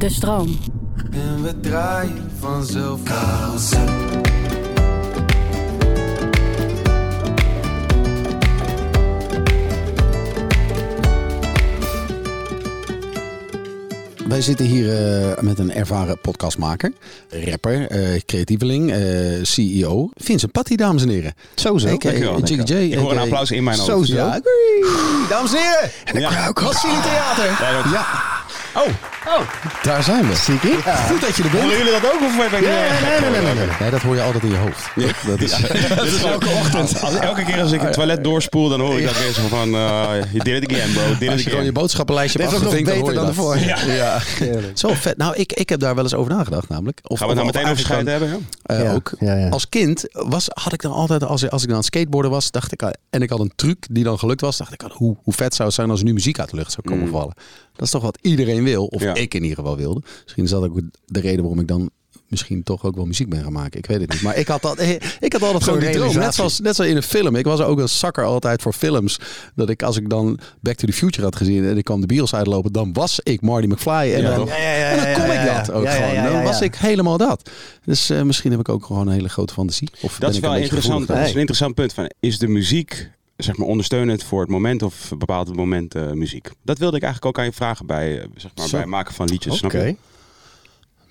De stroom. En we draaien vanzelf carousel. Wij zitten hier eh, met een ervaren podcastmaker, rapper, eh, creatieveling, eh, CEO. Vincent Patty, dames en heren. Zo zo. Ik hoor een applaus in mijn Zo hoofd. zo. Ja. Dames en heren. En de Ja. crowd Wat zie je theater? Ja, Ja, Oh, daar zijn we. Zie ik? Goed dat je er bent. horen jullie dat ook? Of ben ik Nee, nee, nee, nee, nee, nee. Nee, dat hoor je altijd in je hoofd. Dat is, Dat is elke ochtend. Als, elke keer als ik het toilet doorspoel, dan hoor ik dat weer zo van... uh, you did it again, bro. Did als je gewoon je boodschappenlijstje Dit hebt is nog afgevinkt, dan beter hoor je dan ervoor. Ja. Zo vet. Nou, ik, ik heb daar wel eens over nagedacht namelijk. Of, Gaan we het nou of- meteen over scheiden hebben? Ja? eh, Ja, ook. ja, ja. Als kind was, had ik dan altijd, als, als ik dan aan het skateboarden was, dacht ik, en ik had een truc die dan gelukt was, dacht ik, hoe, hoe vet zou het zijn als er nu muziek uit de lucht zou komen Mm. vallen. Dat is toch wat iedereen wil, of Ja. ik in ieder geval wilde. Misschien is dat ook de reden waarom ik dan misschien toch ook wel muziek ben gaan maken. Ik weet het niet. Maar ik had, dat, ik had altijd Zo'n gewoon die droom. Net zoals, net zoals in een film. Ik was ook een zakker altijd voor films. Dat ik als ik dan Back to the Future had gezien en ik kwam de bios uitlopen, dan was ik Marty McFly. En Ja, dan, toch? Ja, ja, ja, en dan ja, kon ja, ik dat ook gewoon. Dan was ik helemaal dat. Dus eh, misschien heb ik ook gewoon een hele grote fantasie. Of ben Dat is ik wel interessant. Dat is een interessant punt. Van, is de muziek zeg maar, ondersteunend voor het moment of een bepaald moment eh, muziek? Dat wilde ik eigenlijk ook aan je vragen bij, eh, zeg maar, Zo. bij het maken van liedjes. Snap Oké. je?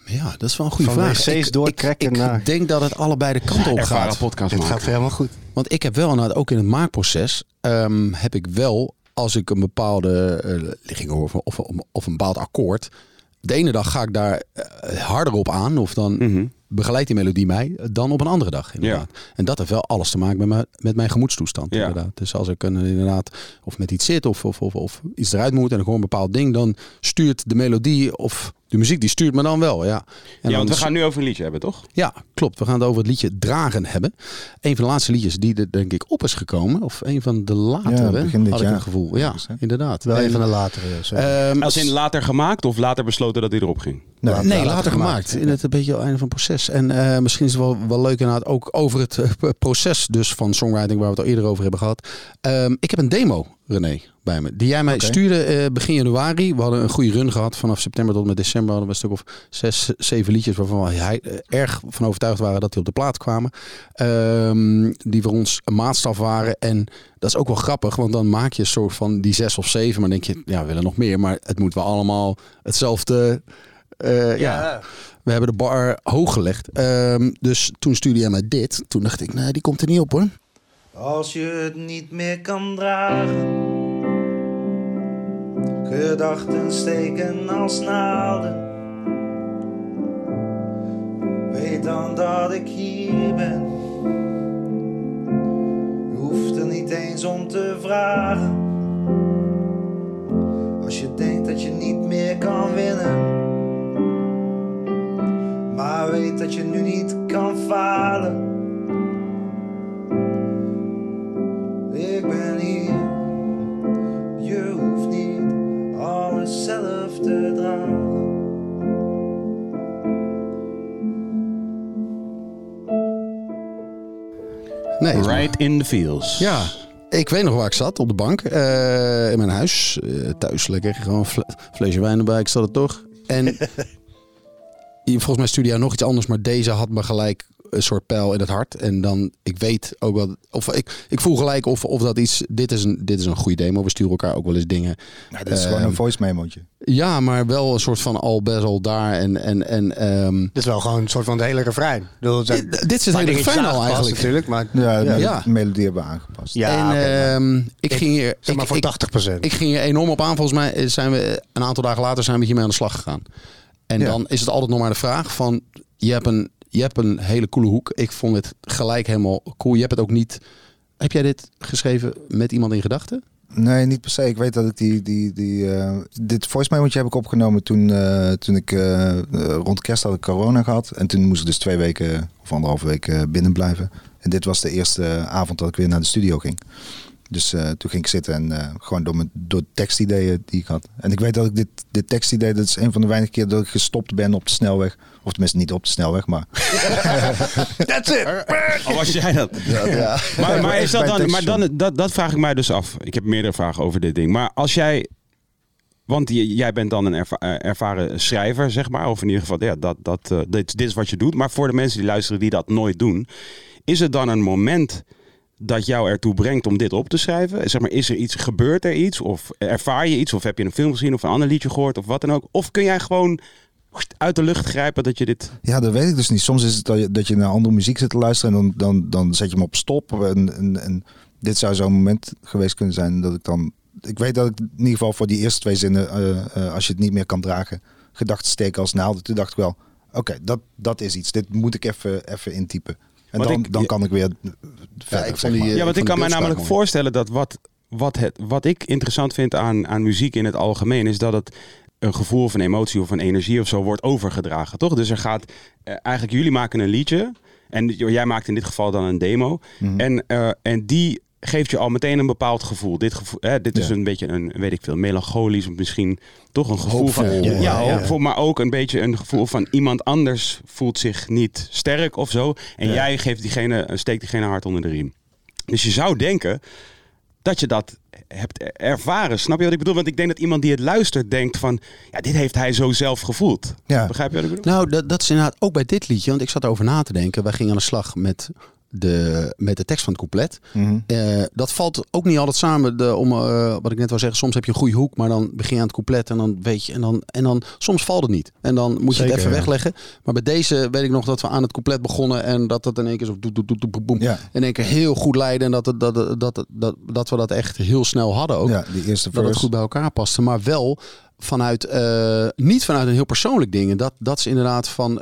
Ja, dat is wel een goede Van vraag. Ik- doortrekken ik, ik naar- denk dat het allebei de kant op gaat. podcast Het maken. gaat helemaal goed. Want ik heb wel, nou, ook in het maakproces, ehm, heb ik wel, als ik een bepaalde eh, ligging hoor of, of, of een bepaald akkoord, de ene dag ga ik daar harder op aan, of dan Mhm. Begeleidt die melodie mij, dan op een andere dag inderdaad. En dat heeft wel alles te maken met mijn, met mijn gemoedstoestand Ja. inderdaad. Dus als ik een, inderdaad of met iets zit of, of, of, of iets eruit moet en hoor een bepaald ding, dan stuurt de melodie of de muziek, die stuurt me dan wel, ja. En Ja, want we gaan nu over een liedje hebben, toch? ja, klopt. We gaan het over het liedje Dragen hebben. Een van de laatste liedjes die er denk ik op is gekomen. Of een van de latere, Ja, begin dit had ik jaar. het gevoel. Ja, Dus, inderdaad. Wel En, een van de latere. zo. ehm, Als in later gemaakt of later besloten dat hij erop ging? Nee, later, gemaakt. In het een beetje het einde van het proces. En eh, misschien is het wel, wel leuk inderdaad ook over het eh, proces dus van songwriting waar we het al eerder over hebben gehad. Ehm, ik heb een demo, René, bij me. Die jij mij stuurde eh, begin januari. We hadden een goede run gehad. Vanaf september tot met december hadden we een stuk of zes, zeven liedjes waarvan we hij- eh, erg van overtuigd waren dat die op de plaat kwamen. Ehm, die voor ons een maatstaf waren. En dat is ook wel grappig, want dan maak je een soort van die zes of zeven. Maar denk je, ja, we willen nog meer. Maar het moet wel allemaal hetzelfde. eh, ja. We hebben de bar hoog gelegd. Ehm, dus toen stuurde jij mij dit. Toen dacht ik, nee, die komt er niet op hoor. Als je het niet meer kan dragen. Gedachten steken als naalden. Weet dan dat ik hier ben. Je hoeft er niet eens om te vragen. Als je denkt dat je niet meer kan winnen. Maar weet dat je nu niet kan falen. Right in the feels. Ja, ik weet nog waar ik zat, op de bank. eh, in mijn huis. eh, thuis lekker. Gewoon fle- flesje wijn erbij. Ik zat er toch. En volgens mij stuurde jij nog iets anders. Maar deze had me gelijk een soort pijl in het hart. En dan, ik weet ook wel... Of ik, ik voel gelijk of, of dat iets... Dit is, een, dit is een goede demo. We sturen elkaar ook wel eens dingen. Nou, dit is gewoon Ehm, een voice memootje. Ja, maar wel een soort van al best al daar. En, en, en ehm, Dit is wel gewoon een soort van de hele refrein. Ik bedoel, het zijn dit, dit is het hele fijn al eigenlijk. natuurlijk, maar Ja, de Ja. melodie hebben we aangepast. Ja, en ehm, ik ging hier... zeg maar voor ik- 80%. Ik ging er enorm op aan. Volgens mij zijn we een aantal dagen later zijn we hiermee aan de slag gegaan. En Ja. dan is het altijd nog maar de vraag van... Je hebt, een, je hebt een hele coole hoek. Ik vond het gelijk helemaal cool. Je hebt het ook niet... Heb jij dit geschreven met iemand in gedachten? Nee, niet per se. Ik weet dat ik die, die, die eh, dit voice heb ik opgenomen toen, eh, toen ik eh, rond kerst had ik corona gehad. En toen moest ik dus twee weken of anderhalve week binnen blijven. En dit was de eerste avond dat ik weer naar de studio ging. Dus eh, toen ging ik zitten en eh, gewoon door, mijn, door tekstideeën die ik had. En ik weet dat ik dit, dit tekstidee, dat is een van de weinige keer dat ik gestopt ben op de snelweg. Of tenminste niet op de snelweg, maar... That's it! Al was jij dat? ja. Maar, maar, is dat dan, maar dan, dat, dat vraag ik mij dus af. Ik heb meerdere vragen over dit ding. Maar als jij Want jij bent dan een erva- eh, ervaren schrijver, zeg maar. Of in ieder geval, ja, dat, dat, dit, dit is wat je doet. Maar voor de mensen die luisteren die dat nooit doen. Is het dan een moment dat jou ertoe brengt om dit op te schrijven? Zeg maar, is er iets, gebeurt er iets? Of ervaar je iets? Of heb je een film gezien of een ander liedje gehoord of wat dan ook? Of kun jij gewoon uit de lucht grijpen dat je dit... Ja, dat weet ik dus niet. Soms is het dat je, dat je naar andere muziek zit te luisteren en dan, dan, dan zet je hem op stop. En, en, en dit zou zo'n moment geweest kunnen zijn dat ik dan... Ik weet dat ik in ieder geval voor die eerste twee zinnen, eh, eh, als je het niet meer kan dragen, gedachten steken als naalden. Toen dacht ik wel, oké, dat, dat is iets. Dit moet ik even, even intypen. En dan, ik- dan kan ik weer verder. ik vond zeg die, maar. eh, Ja, want ik kan me namelijk mooi. voorstellen dat wat, wat, het, wat ik interessant vind aan, aan muziek in het algemeen is dat het een gevoel of een emotie of een energie of zo wordt overgedragen, toch? Dus er gaat eh, eigenlijk jullie maken een liedje en jij maakt in dit geval dan een demo Mhm. en, eh, en die geeft je al meteen een bepaald gevoel. Dit, gevoel, hè, dit is een beetje een, weet ik veel, melancholisch of misschien toch een gevoel van, Hoopvol, ja, ja, ja, ja. hoopvol, maar ook een beetje een gevoel van iemand anders voelt zich niet sterk of zo en Ja. jij geeft diegene, steekt diegene hard onder de riem. Dus je zou denken dat je dat hebt ervaren. Snap je wat ik bedoel? Want ik denk dat iemand die het luistert denkt van... Ja, dit heeft hij zo zelf gevoeld. Ja. Begrijp je wat ik bedoel? Nou, dat, dat is inderdaad ook bij dit liedje. Want ik zat erover na te denken. Wij gingen aan de slag met de, met de tekst van het couplet. Mhm. Eh, dat valt ook niet altijd samen. De, om, eh, wat ik net wou zeggen, soms heb je een goede hoek, maar dan begin je aan het couplet en dan weet je. En dan, en dan soms valt het niet. En dan moet je Zeker, het even ja. wegleggen. Maar bij deze weet ik nog dat we aan het couplet begonnen en dat het in één keer zo doet, doet, doet, doet, boem, Ja. in één keer heel goed leidde. En dat, dat, dat, dat, dat, dat we dat echt heel snel hadden ook. ja, die eerste dat het goed bij elkaar paste. Maar wel vanuit, eh, niet vanuit een heel persoonlijk ding. En dat, dat is inderdaad van,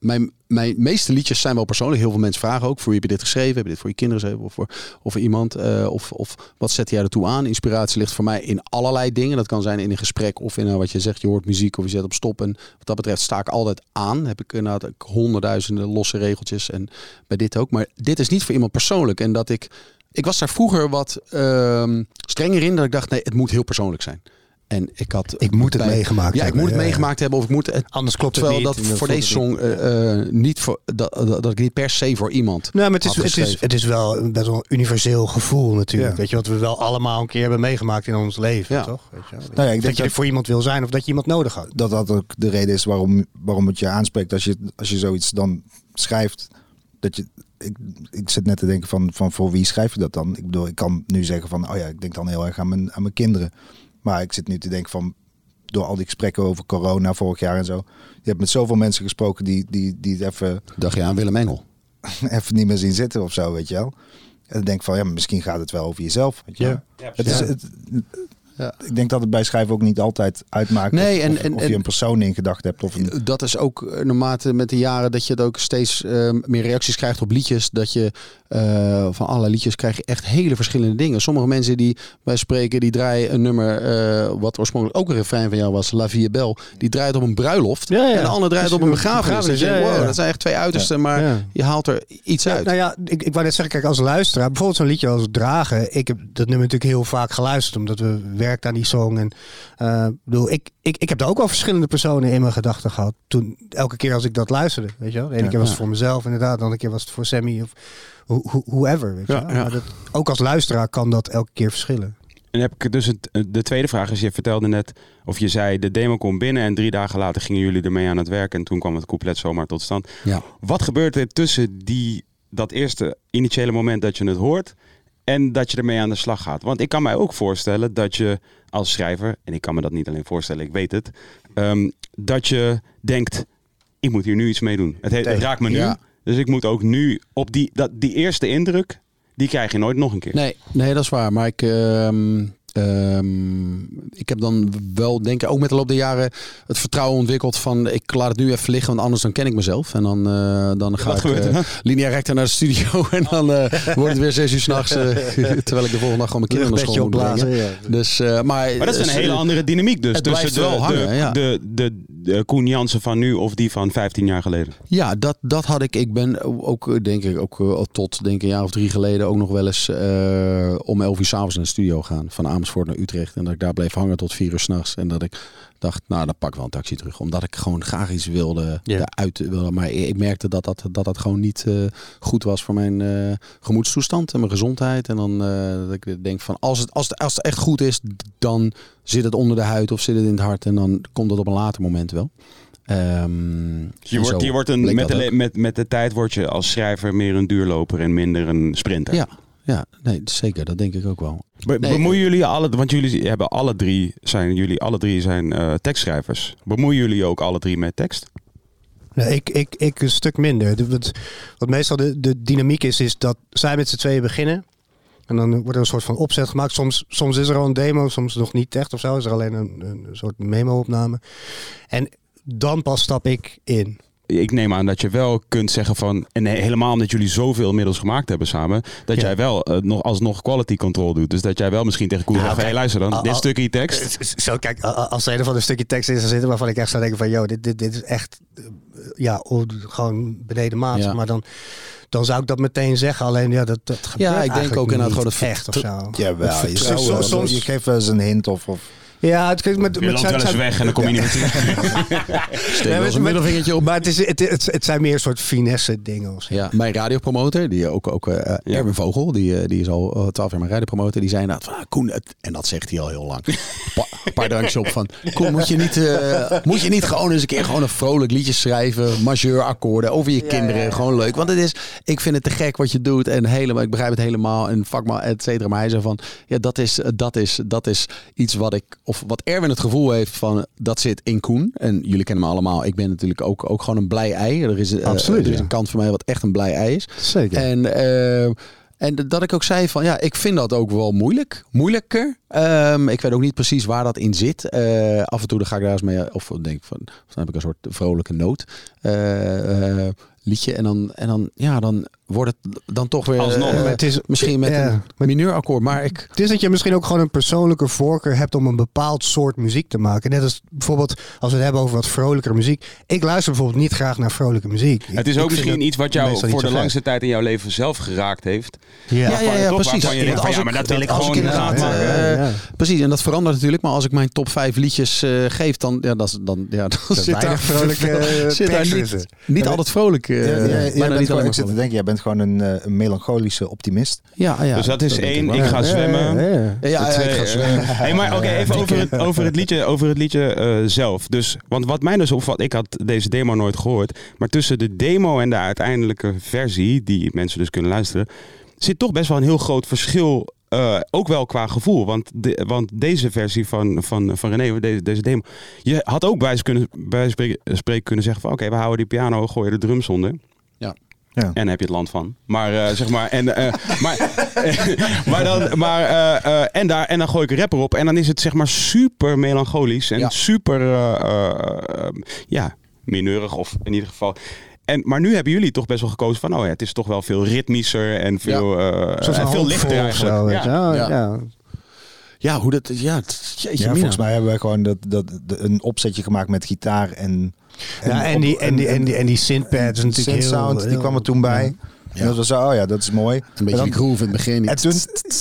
mijn, mijn meeste liedjes zijn wel persoonlijk. Heel veel mensen vragen ook, voor wie heb je dit geschreven? Heb je dit voor je kinderen? Of voor, of voor iemand? Eh, of, of wat zet jij ertoe aan? Inspiratie ligt voor mij in allerlei dingen. Dat kan zijn in een gesprek of in eh, wat je zegt. Je hoort muziek of je zet op stop. En wat dat betreft sta ik altijd aan. Heb ik inderdaad honderdduizenden losse regeltjes. En bij dit ook. Maar dit is niet voor iemand persoonlijk. En dat ik... Ik was daar vroeger wat ehm, strenger in. Dat ik dacht, nee, het moet heel persoonlijk zijn. En ik had... Ik moet het bij- meegemaakt Ja, ik hebben, moet het ja. meegemaakt hebben. Of ik moet het Anders klopt het Terwijl niet. dat voor deze song eh, eh, niet voor dat, dat, dat ik niet per se voor iemand. Nee, maar het is, het, is, het is wel een best wel een universeel gevoel natuurlijk. Ja. Weet je, wat we wel allemaal een keer hebben meegemaakt in ons leven, Ja. toch? Weet je? Nou ja, ik dat denk je er dat- voor iemand wil zijn of dat je iemand nodig had. dat dat ook de reden is waarom, waarom het je aanspreekt als je, als je zoiets dan schrijft. Dat je, ik, ik zit net te denken van, van voor wie schrijf je dat dan? Ik bedoel, ik kan nu zeggen van, oh ja, ik denk dan heel erg aan mijn, aan mijn kinderen. Maar ik zit nu te denken van, door al die gesprekken over corona vorig jaar en zo. Je hebt met zoveel mensen gesproken die, die, die het even, Dacht je aan Willem Engel? even niet meer zien zitten of zo, weet je wel. En dan denk ik van, ja, maar misschien gaat het wel over jezelf. Weet je. Ja. Het is, Ja. het, Ja. Ik denk dat het bij schrijven ook niet altijd uitmaakt Nee, of, en- of, en- of je een persoon in gedachten hebt. Of een, Dat is ook eh, naarmate met de jaren dat je het ook steeds eh, meer reacties krijgt op liedjes. Dat je eh, van alle liedjes krijg je echt hele verschillende dingen. Sommige mensen die wij spreken, die draaien een nummer eh, wat oorspronkelijk ook een refrein van jou was, La Vie Belle. Die draait op een bruiloft. Ja, ja. En de andere draait op een begrafenis. begrafenis, Dus je denkt, ja, ja. wow, dat zijn echt twee uitersten, maar Ja. je haalt er iets Ja, uit. nou ja, ik, ik wou net zeggen, kijk, als luisteraar, bijvoorbeeld zo'n liedje als Dragen. Ik heb dat nummer natuurlijk heel vaak geluisterd, omdat we werkten aan die song. En eh, ik bedoel, ik, ik, ik heb daar ook wel verschillende personen in mijn gedachten gehad. Toen, elke keer als ik dat luisterde, weet je wel. De ene Ja. keer was het voor mezelf inderdaad, de andere keer was het voor Sammy of who- who- whoever, weet je wel. Maar dat, ook als luisteraar kan dat elke keer verschillen. En heb ik dus het, de tweede vraag is, je vertelde net, of je zei de demo komt binnen en drie dagen later gingen jullie ermee aan het werk en toen kwam het couplet zomaar tot stand. Ja. Wat gebeurt er tussen die, dat eerste initiële moment dat je het hoort en dat je ermee aan de slag gaat? Want ik kan mij ook voorstellen dat je als schrijver, en ik kan me dat niet alleen voorstellen, ik weet het, ehm, dat je denkt, ik moet hier nu iets mee doen. Het, he- het raakt me nu, Ja. dus ik moet ook nu op die, dat, die eerste indruk, die krijg je nooit nog een keer. Nee, nee, dat is waar. Maar ik, ehm, ehm, ik heb dan wel, denk ik, ook met de loop der jaren het vertrouwen ontwikkeld van ik laat het nu even liggen, want anders dan ken ik mezelf. En dan, eh, dan ga Wat ik eh, dan? linea recta naar de studio en dan eh, wordt het weer zes uur s'nachts, terwijl ik de volgende dag gewoon mijn kinderen naar school moet brengen. Dus, maar, Maar dat is een hele andere dynamiek dus. het tussen blijft wel de, hangen, de, ja. de, de, de Koen Jansen van nu of die van 15 jaar geleden. Ja, dat, dat had ik. Ik ben ook, eh, denk ik, ook eh, tot denk een jaar of drie geleden ook nog wel eens eh, om elf uur s'avonds naar de studio gaan. Van Amersfoort naar Utrecht. En dat ik daar bleef hangen tot vier uur s'nachts. En dat ik dacht, nou, dan pak ik wel een taxi terug. Omdat ik gewoon graag iets wilde, Ja. eruit wilde. Maar ik merkte dat dat, dat, dat gewoon niet eh, goed was voor mijn eh, gemoedstoestand en mijn gezondheid. En dan eh, dat ik denk van, als het, als, het, als het echt goed is, dan zit het onder de huid of zit het in het hart. En dan komt het op een later moment wel. Ehm, Je wordt, je wordt een, met, de, met, met de tijd word je als schrijver meer een duurloper en minder een sprinter. Ja, ja, nee, zeker. Dat denk ik ook wel. Be- Nee, bemoeien jullie alle, want jullie hebben alle drie zijn jullie alle drie zijn eh, tekstschrijvers. Bemoeien jullie ook alle drie met tekst? Nee, ik, ik, ik een stuk minder. De- Wat, wat meestal de, de dynamiek is, is dat zij met z'n tweeën beginnen. En dan wordt er een soort van opzet gemaakt. Soms, soms is er al een demo, soms nog niet echt of zo. Is er alleen een, een soort memo-opname. En dan pas stap ik in. Ik neem aan dat je wel kunt zeggen van, en helemaal omdat jullie zoveel inmiddels gemaakt hebben samen, dat Ja. jij wel eh, nog alsnog quality control doet. Dus dat jij wel misschien tegen Koen Nou, zegt, hey, kijk, luister dan, al- dit stukje tekst. Zo, kijk, als er een of ander stukje tekst is er zitten waarvan ik echt zou denken van, joh, dit, dit, dit is echt, eh, ja, gewoon beneden maat. Ja. Maar dan, dan zou ik dat meteen zeggen. Alleen, ja, dat, dat gebeurt ik denk ook inderdaad gewoon dat echt of zo. Soms- wel- soms- je geeft wel eens een hint of... of Ja, het, met, met, Je loopt wel eens weg en dan kom je niet meer terug. Steek wel een middelvingertje op. Maar het, is, het, het, het zijn meer een soort finesse dingen. Ja, mijn radiopromotor, die ook, ook eh, Ja. Erwin Vogel, die, eh, die is al twaalf jaar mijn radiopromotor, die zei inderdaad van, ah, Koen, het, en dat zegt hij al heel lang. Pa- Een paar drankjes op van, Koen, moet je, niet, eh, moet je niet gewoon eens een keer gewoon een vrolijk liedje schrijven, majeurakkoorden over je kinderen, gewoon leuk. Want het is, ik vind het te gek wat je doet en helemaal, ik begrijp het helemaal en vakman, et cetera. Maar hij zei van, ja, dat is, dat is, dat is iets wat ik, of wat Erwin het gevoel heeft van, dat zit in Koen. En jullie kennen me allemaal, ik ben natuurlijk ook, ook gewoon een blij ei. Er is, eh, Absoluut, er is een kant van mij wat echt een blij ei is. Zeker. En, eh, en dat ik ook zei van ja, ik vind dat ook wel moeilijk. Moeilijker. Ehm, ik weet ook niet precies waar dat in zit. Eh, af en toe dan ga ik daar eens mee. Of denk ik van, dan heb ik een soort vrolijke noot. eh, liedje. En dan, en dan, ja, dan wordt het dan toch weer. Alsnog. eh, het is, misschien met ja, een mineurakkoord. Maar ik. het is dat je misschien ook gewoon een persoonlijke voorkeur hebt om een bepaald soort muziek te maken. Net als bijvoorbeeld als we het hebben over wat vrolijker muziek. Ik luister bijvoorbeeld niet graag naar vrolijke muziek. Het is Ik ook misschien iets wat jou voor de langste tijd in jouw leven zelf geraakt heeft. Ja, Ja, ja, ja, precies. Je denkt als ja, ik- maar dat wil ik als gewoon ik inderdaad, inderdaad eh, maken. ja, ja. Precies, en dat verandert natuurlijk. Maar als ik mijn top 5 liedjes eh, geef, dan, ja, dat is, dan, ja, dan Er zit weinig daar vrolijke eh, zit daar niet, Ja, altijd vrolijk. eh, Ja, ja, niet alleen ik maar zit te vrolijk. denken, jij bent gewoon een, eh, een melancholische optimist. Ja, ja, Dus dat is één, ik ga zwemmen. Ja, ja, ja. Ja, ja, De ik twee, ga eh, zwemmen. hey, maar oké, even over het, over het liedje, over het liedje eh, zelf. Dus, want wat mij dus opvalt, ik had deze demo nooit gehoord. Maar tussen de demo en de uiteindelijke versie, die mensen dus kunnen luisteren, zit toch best wel een heel groot verschil. eh, ook wel qua gevoel. Want, de, want deze versie van, van, van René, deze, deze demo. Je had ook bij wijze kunnen, bij spreken kunnen zeggen van oké, we houden die piano, gooien de drums onder. Ja. En dan heb je het land van. Maar eh, zeg maar. En, eh, maar, maar dan. Maar, eh, eh, en, daar, en dan gooi ik een rapper op. En dan is het zeg maar super melancholisch. En Ja. super. eh, eh, eh, ja, mineurig. Of in ieder geval. En, maar nu hebben jullie toch best wel gekozen van. Oh ja, het is toch wel veel ritmischer. En veel, eh, en veel lichter of eigenlijk. ja. Ja. Ja. Ja, hoe dat... Ja, het- jeetje, Ja, volgens mij hebben wij gewoon dat, dat, de- een opzetje gemaakt met gitaar en... Ja, en die, en die, en die, en die synthpad is natuurlijk heel... sound, die kwam er toen bij. Ja. En dat was zo, oh ja, dat is mooi. Een beetje En dan- groove in het begin. En toen,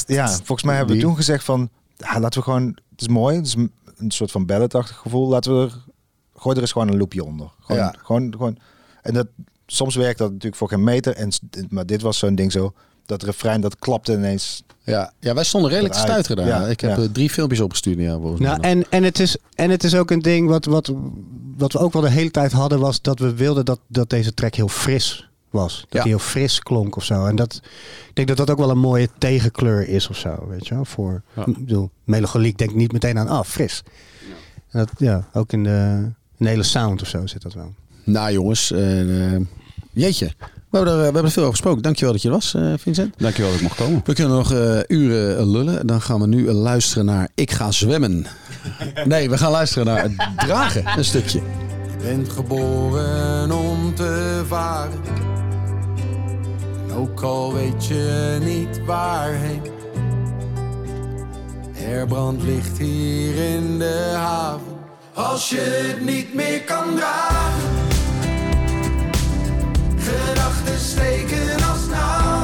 ja, volgens mij hebben we toen gezegd van, ja, laten we gewoon, het is mooi, het is een soort van balletachtig gevoel, laten we er, gooi er eens gewoon een loopje onder. Gewoon, Ja. gewoon, gewoon. En dat, soms werkt dat natuurlijk voor geen meter, en, maar dit was zo'n ding zo, dat refrein, dat klapte ineens. Ja, ja, wij stonden redelijk te stuiteren daar. Ja, ik heb ja. eh, drie filmpjes opgestuurd. Ja, Nou, nog. en, en, het is, en het is ook een ding wat, wat, wat we ook wel de hele tijd hadden, was dat we wilden dat, dat deze track heel fris was. Dat Ja. hij heel fris klonk of zo. En dat, ik denk dat dat ook wel een mooie tegenkleur is of zo, weet je wel. Voor, ik bedoel, melancholiek denk ik niet meteen aan, ah, fris. En dat, ja, ook in de, in de hele sound of zo zit dat wel. Nou jongens, eh, eh, jeetje. We hebben, er, we hebben er veel over gesproken. Dankjewel dat je er was, eh, Vincent. Dankjewel dat ik mocht komen. We kunnen nog eh, uren eh, lullen. Dan gaan we nu eh, luisteren naar Ik ga zwemmen. Nee, we gaan luisteren naar het dragen, een stukje. Je bent geboren om te varen. En ook al weet je niet waarheen. Er brandt licht hier in de haven. Als je het niet meer kan dragen gestreken als nou.